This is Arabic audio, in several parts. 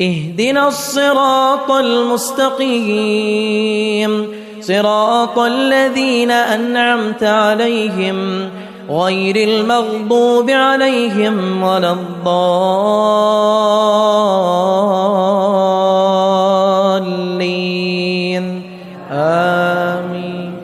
اهدنا الصراط المستقيم. صراط الذين أنعمت عليهم غير المغضوب عليهم ولا الضالين. آمين.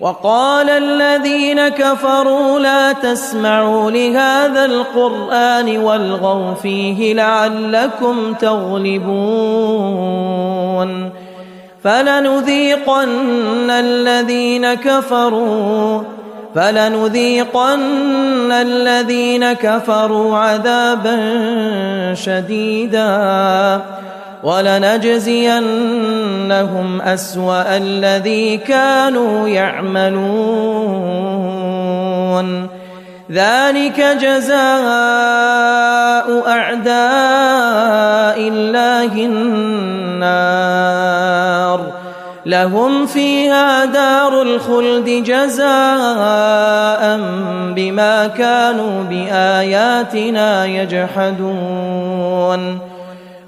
وقال الذين كفروا لا تسمعوا لهذا القرآن والغوا فيه لعلكم تغلبون فلنذيقن الذين كفروا فلنذيقن الذين كفروا عذابا شديدا ولنجزينهم أسوأ الذي كانوا يعملون. ذلك جزاء أعداء الله النار. لهم فيها دار الخلد جزاء بما كانوا بآياتنا يجحدون.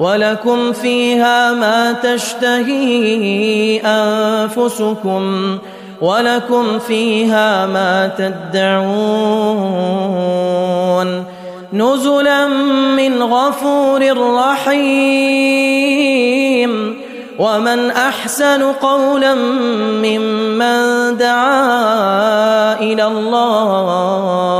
ولكم فيها ما تشتهي أنفسكم ولكم فيها ما تدعون نزلا من غفور رحيم ومن أحسن قولا ممن دعا إلى الله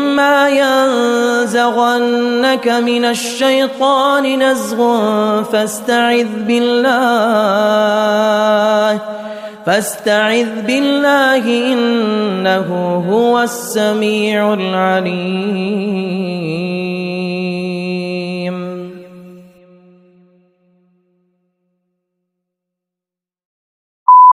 واما ينزغنك من الشيطان نزغ فاستعذ بالله فاستعذ بالله إنه هو السميع العليم.